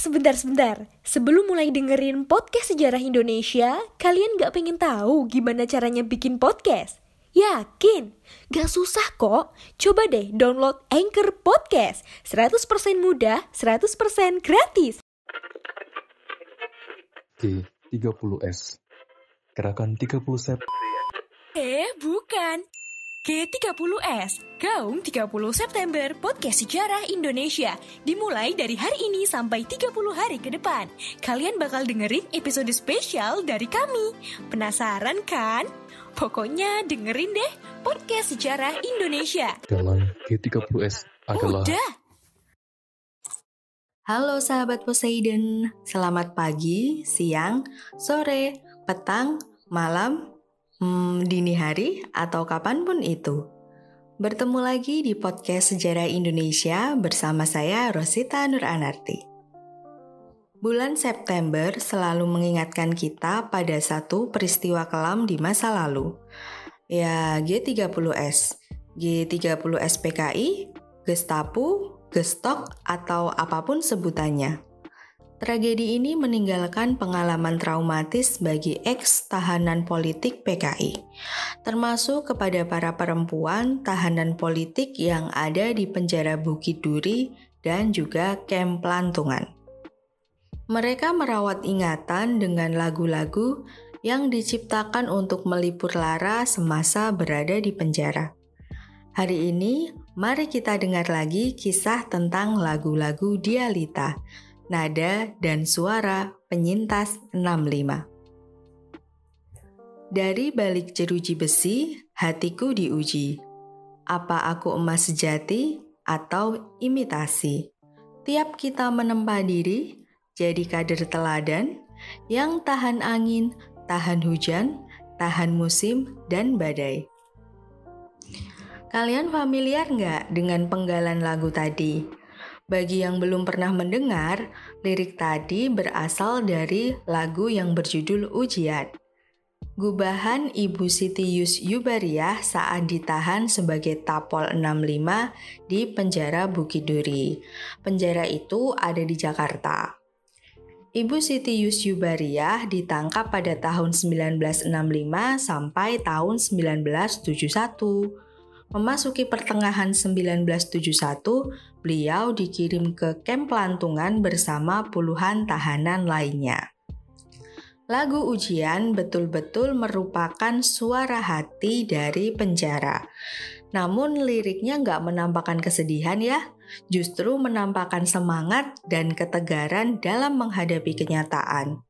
sebentar-sebentar. Sebelum mulai dengerin podcast sejarah Indonesia, kalian gak pengen tahu gimana caranya bikin podcast? Yakin? Gak susah kok. Coba deh download Anchor Podcast. 100% mudah, 100% gratis. G30S Gerakan 30 Sep Eh, bukan. G30S, Gaung 30 September Podcast Sejarah Indonesia. Dimulai dari hari ini sampai 30 hari ke depan. Kalian bakal dengerin episode spesial dari kami. Penasaran kan? Pokoknya dengerin deh Podcast Sejarah Indonesia. Dalam G30S adalah Udah, Halo sahabat Poseidon, selamat pagi, siang, sore, petang, malam, hmm, dini hari, atau kapan pun itu. Bertemu lagi di podcast Sejarah Indonesia bersama saya Rosita Nur Anarti. Bulan September selalu mengingatkan kita pada satu peristiwa kelam di masa lalu. Ya, G30S, G30S PKI, Gestapo, Gestok, atau apa pun sebutannya. Tragedi ini meninggalkan pengalaman traumatis bagi ex-tahanan politik PKI, termasuk kepada para perempuan tahanan politik yang ada di penjara Bukit Duri dan juga kem pelantungan. Mereka merawat ingatan dengan lagu-lagu yang diciptakan untuk melipur lara semasa berada di penjara. Hari ini, mari kita dengar lagi kisah tentang lagu-lagu Dialita, nada dan suara penyintas 65. Dari balik jeruji besi, hatiku diuji. Apa aku emas sejati atau imitasi? Tiap kita menempa diri, jadi kader teladan yang tahan angin, tahan hujan, tahan musim, dan badai. Kalian familiar nggak dengan penggalan lagu tadi? Bagi yang belum pernah mendengar, lirik tadi berasal dari lagu yang berjudul Ujian. Gubahan Ibu Siti Yus Yubariah saat ditahan sebagai Tapol 65 di penjara Bukit Duri. Penjara itu ada di Jakarta. Ibu Siti Yus Yubariah ditangkap pada tahun 1965 sampai tahun 1971. Memasuki pertengahan 1971, beliau dikirim ke kem pelantungan bersama puluhan tahanan lainnya. Lagu ujian betul-betul merupakan suara hati dari penjara. Namun liriknya nggak menampakkan kesedihan ya, justru menampakkan semangat dan ketegaran dalam menghadapi kenyataan.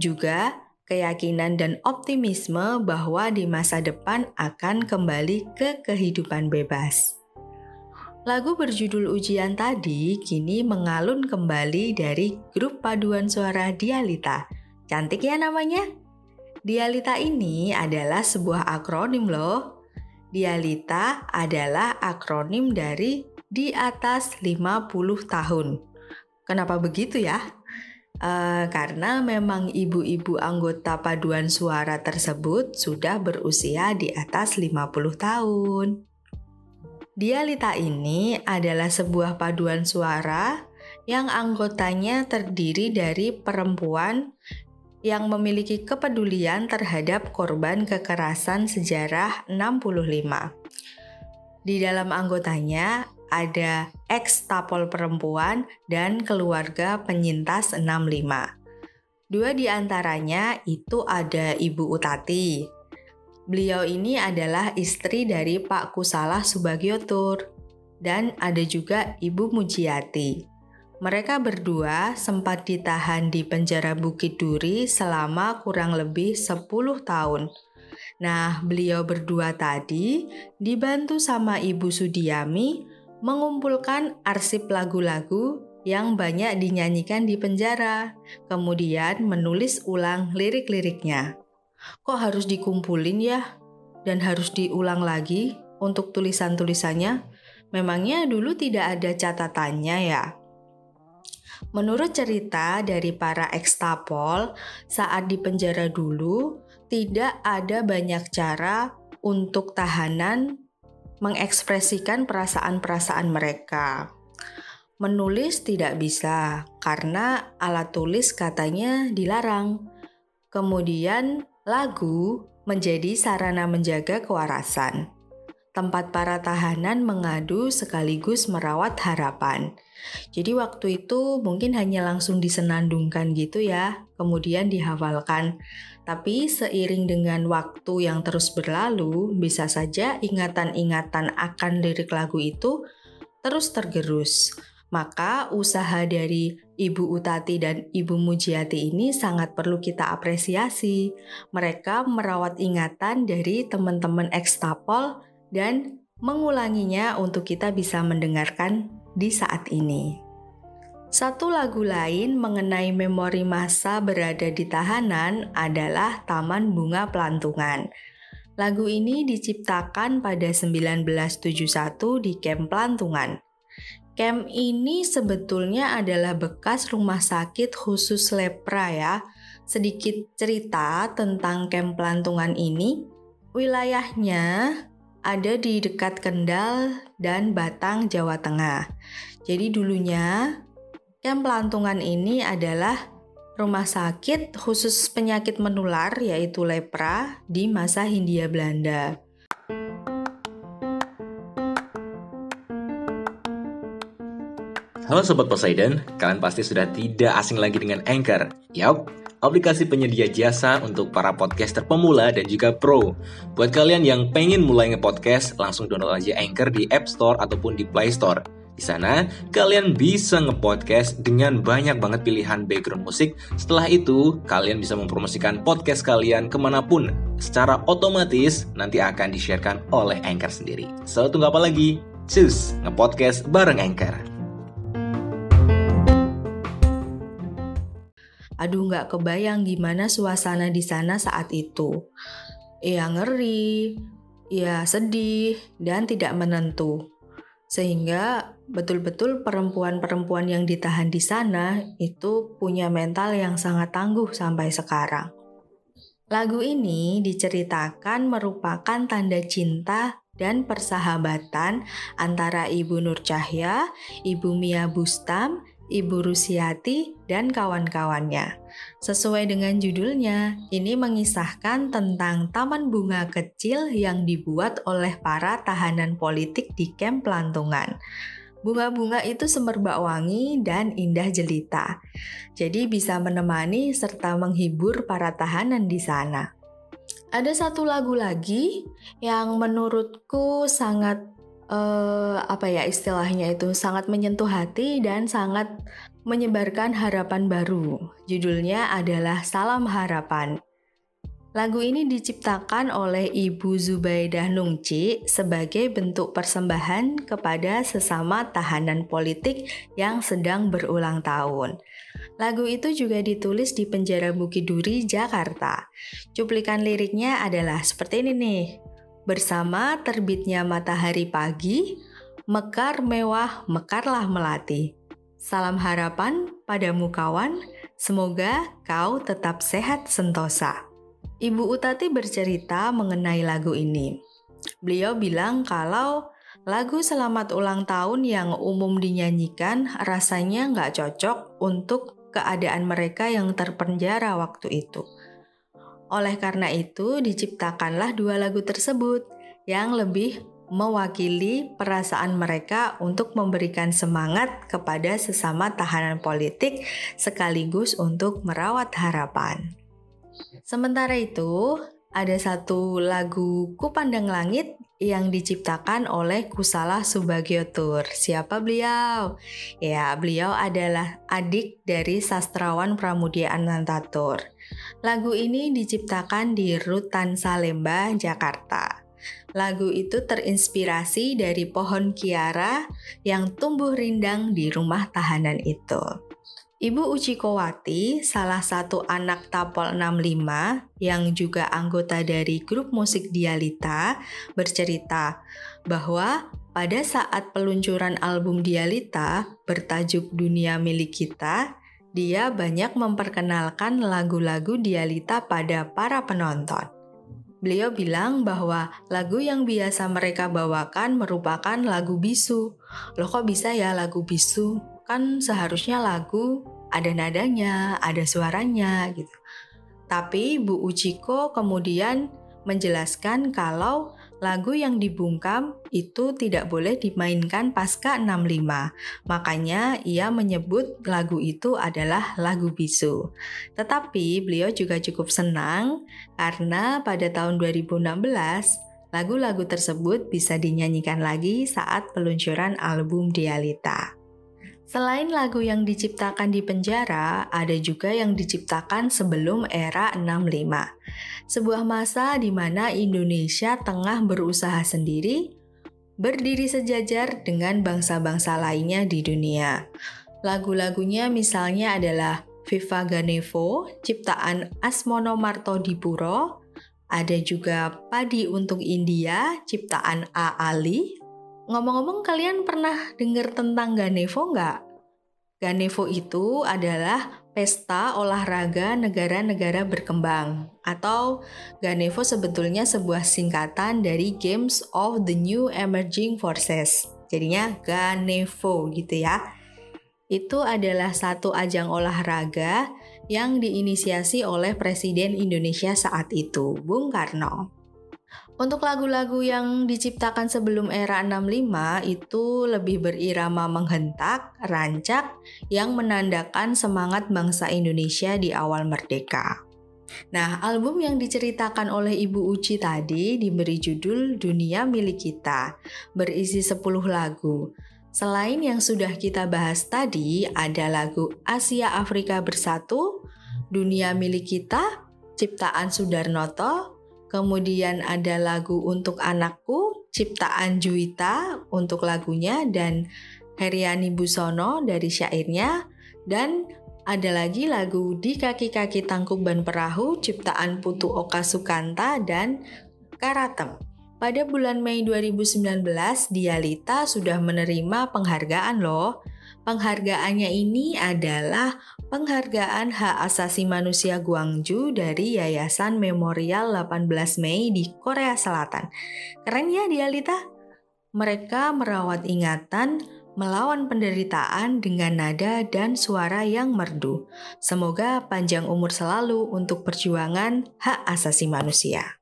Juga keyakinan dan optimisme bahwa di masa depan akan kembali ke kehidupan bebas. Lagu berjudul Ujian tadi kini mengalun kembali dari grup paduan suara Dialita. Cantik ya namanya? Dialita ini adalah sebuah akronim loh. Dialita adalah akronim dari di atas 50 tahun. Kenapa begitu ya? Uh, karena memang ibu-ibu anggota paduan suara tersebut sudah berusia di atas 50 tahun. Dialita ini adalah sebuah paduan suara yang anggotanya terdiri dari perempuan yang memiliki kepedulian terhadap korban kekerasan sejarah 65. Di dalam anggotanya ada ex-tapol perempuan dan keluarga penyintas 65. Dua di antaranya itu ada Ibu Utati. Beliau ini adalah istri dari Pak Kusalah Subagiotur dan ada juga Ibu Mujiati. Mereka berdua sempat ditahan di penjara Bukit Duri selama kurang lebih 10 tahun. Nah, beliau berdua tadi dibantu sama Ibu Sudiami mengumpulkan arsip lagu-lagu yang banyak dinyanyikan di penjara, kemudian menulis ulang lirik-liriknya. Kok harus dikumpulin ya? Dan harus diulang lagi untuk tulisan-tulisannya? Memangnya dulu tidak ada catatannya ya? Menurut cerita dari para ekstapol, saat di penjara dulu tidak ada banyak cara untuk tahanan mengekspresikan perasaan-perasaan mereka. Menulis tidak bisa karena alat tulis katanya dilarang. Kemudian lagu menjadi sarana menjaga kewarasan. Tempat para tahanan mengadu sekaligus merawat harapan. Jadi waktu itu mungkin hanya langsung disenandungkan gitu ya, kemudian dihafalkan. Tapi seiring dengan waktu yang terus berlalu, bisa saja ingatan-ingatan akan lirik lagu itu terus tergerus maka usaha dari Ibu Utati dan Ibu Mujiati ini sangat perlu kita apresiasi. Mereka merawat ingatan dari teman-teman ekstapol dan mengulanginya untuk kita bisa mendengarkan di saat ini. Satu lagu lain mengenai memori masa berada di tahanan adalah Taman Bunga Pelantungan. Lagu ini diciptakan pada 1971 di Camp Pelantungan. Camp ini sebetulnya adalah bekas rumah sakit khusus lepra ya. Sedikit cerita tentang camp pelantungan ini. Wilayahnya ada di dekat Kendal dan Batang, Jawa Tengah. Jadi dulunya camp pelantungan ini adalah rumah sakit khusus penyakit menular yaitu lepra di masa Hindia Belanda. Halo Sobat Poseidon, kalian pasti sudah tidak asing lagi dengan Anchor. Yap, aplikasi penyedia jasa untuk para podcaster pemula dan juga pro. Buat kalian yang pengen mulai nge-podcast, langsung download aja Anchor di App Store ataupun di Play Store. Di sana, kalian bisa nge-podcast dengan banyak banget pilihan background musik. Setelah itu, kalian bisa mempromosikan podcast kalian ke mana pun. Secara otomatis, nanti akan di-sharekan oleh Anchor sendiri. So, tunggu apa lagi? Cus, nge-podcast bareng Anchor. Aduh nggak kebayang gimana suasana di sana saat itu. Ya ngeri, ya sedih, dan tidak menentu. Sehingga betul-betul perempuan-perempuan yang ditahan di sana itu punya mental yang sangat tangguh sampai sekarang. Lagu ini diceritakan merupakan tanda cinta dan persahabatan antara Ibu Nur Cahya, Ibu Mia Bustam, Ibu Rusiati, dan kawan-kawannya. Sesuai dengan judulnya, ini mengisahkan tentang taman bunga kecil yang dibuat oleh para tahanan politik di kamp pelantungan. Bunga-bunga itu semerbak wangi dan indah jelita, jadi bisa menemani serta menghibur para tahanan di sana. Ada satu lagu lagi yang menurutku sangat uh, apa ya istilahnya itu sangat menyentuh hati dan sangat menyebarkan harapan baru. Judulnya adalah Salam Harapan. Lagu ini diciptakan oleh Ibu Zubaidah Nungci sebagai bentuk persembahan kepada sesama tahanan politik yang sedang berulang tahun. Lagu itu juga ditulis di penjara Bukit Duri, Jakarta. Cuplikan liriknya adalah seperti ini nih. Bersama terbitnya matahari pagi, mekar mewah, mekarlah melati. Salam harapan padamu kawan, semoga kau tetap sehat sentosa. Ibu Utati bercerita mengenai lagu ini. Beliau bilang kalau lagu selamat ulang tahun yang umum dinyanyikan rasanya nggak cocok untuk keadaan mereka yang terpenjara waktu itu. Oleh karena itu, diciptakanlah dua lagu tersebut yang lebih mewakili perasaan mereka untuk memberikan semangat kepada sesama tahanan politik sekaligus untuk merawat harapan. Sementara itu, ada satu lagu Kupandang Langit yang diciptakan oleh Kusala Subagiotur. Siapa beliau? Ya, beliau adalah adik dari sastrawan Pramudia Anantatur. Lagu ini diciptakan di Rutan Salemba, Jakarta. Lagu itu terinspirasi dari pohon kiara yang tumbuh rindang di rumah tahanan itu. Ibu Uci Kowati, salah satu anak Tapol 65 yang juga anggota dari grup musik Dialita, bercerita bahwa pada saat peluncuran album Dialita bertajuk Dunia Milik Kita, dia banyak memperkenalkan lagu-lagu Dialita pada para penonton. Beliau bilang bahwa lagu yang biasa mereka bawakan merupakan lagu bisu. Loh kok bisa ya lagu bisu? Kan seharusnya lagu ada nadanya, ada suaranya gitu. Tapi Bu Uchiko kemudian menjelaskan kalau lagu yang dibungkam itu tidak boleh dimainkan pasca 65. Makanya ia menyebut lagu itu adalah lagu bisu. Tetapi beliau juga cukup senang karena pada tahun 2016 lagu-lagu tersebut bisa dinyanyikan lagi saat peluncuran album Dialita. Selain lagu yang diciptakan di penjara, ada juga yang diciptakan sebelum era 65. Sebuah masa di mana Indonesia tengah berusaha sendiri, berdiri sejajar dengan bangsa-bangsa lainnya di dunia. Lagu-lagunya misalnya adalah Viva Ganevo, ciptaan Asmono Marto Dipuro, ada juga Padi untuk India, ciptaan A. Ali, Ngomong-ngomong kalian pernah dengar tentang Ganevo nggak? Ganevo itu adalah pesta olahraga negara-negara berkembang atau Ganevo sebetulnya sebuah singkatan dari Games of the New Emerging Forces. Jadinya Ganevo gitu ya. Itu adalah satu ajang olahraga yang diinisiasi oleh Presiden Indonesia saat itu, Bung Karno. Untuk lagu-lagu yang diciptakan sebelum era 65 itu lebih berirama menghentak, rancak, yang menandakan semangat bangsa Indonesia di awal merdeka. Nah, album yang diceritakan oleh Ibu Uci tadi diberi judul Dunia Milik Kita, berisi 10 lagu. Selain yang sudah kita bahas tadi, ada lagu Asia Afrika Bersatu, Dunia Milik Kita, ciptaan Sudarnoto, Kemudian ada lagu untuk anakku, ciptaan Juwita untuk lagunya dan Heriani Busono dari syairnya dan ada lagi lagu Di Kaki-Kaki Tangkuk Ban Perahu ciptaan Putu Oka Sukanta dan Karatem. Pada bulan Mei 2019, Dialita sudah menerima penghargaan loh Penghargaannya ini adalah penghargaan hak asasi manusia Guangzhou dari Yayasan Memorial 18 Mei di Korea Selatan. Keren ya Dialita? Mereka merawat ingatan melawan penderitaan dengan nada dan suara yang merdu. Semoga panjang umur selalu untuk perjuangan hak asasi manusia.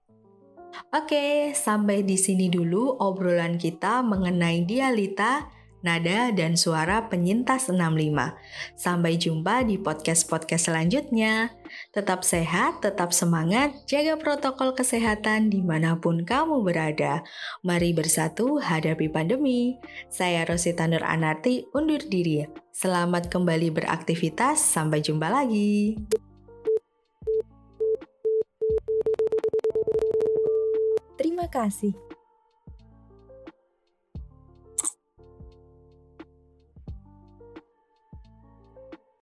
Oke, sampai di sini dulu obrolan kita mengenai Dialita nada, dan suara penyintas 65. Sampai jumpa di podcast-podcast selanjutnya. Tetap sehat, tetap semangat, jaga protokol kesehatan di mana pun kamu berada. Mari bersatu hadapi pandemi. Saya Rosita Nur Anarti undur diri. Selamat kembali beraktivitas, sampai jumpa lagi. Terima kasih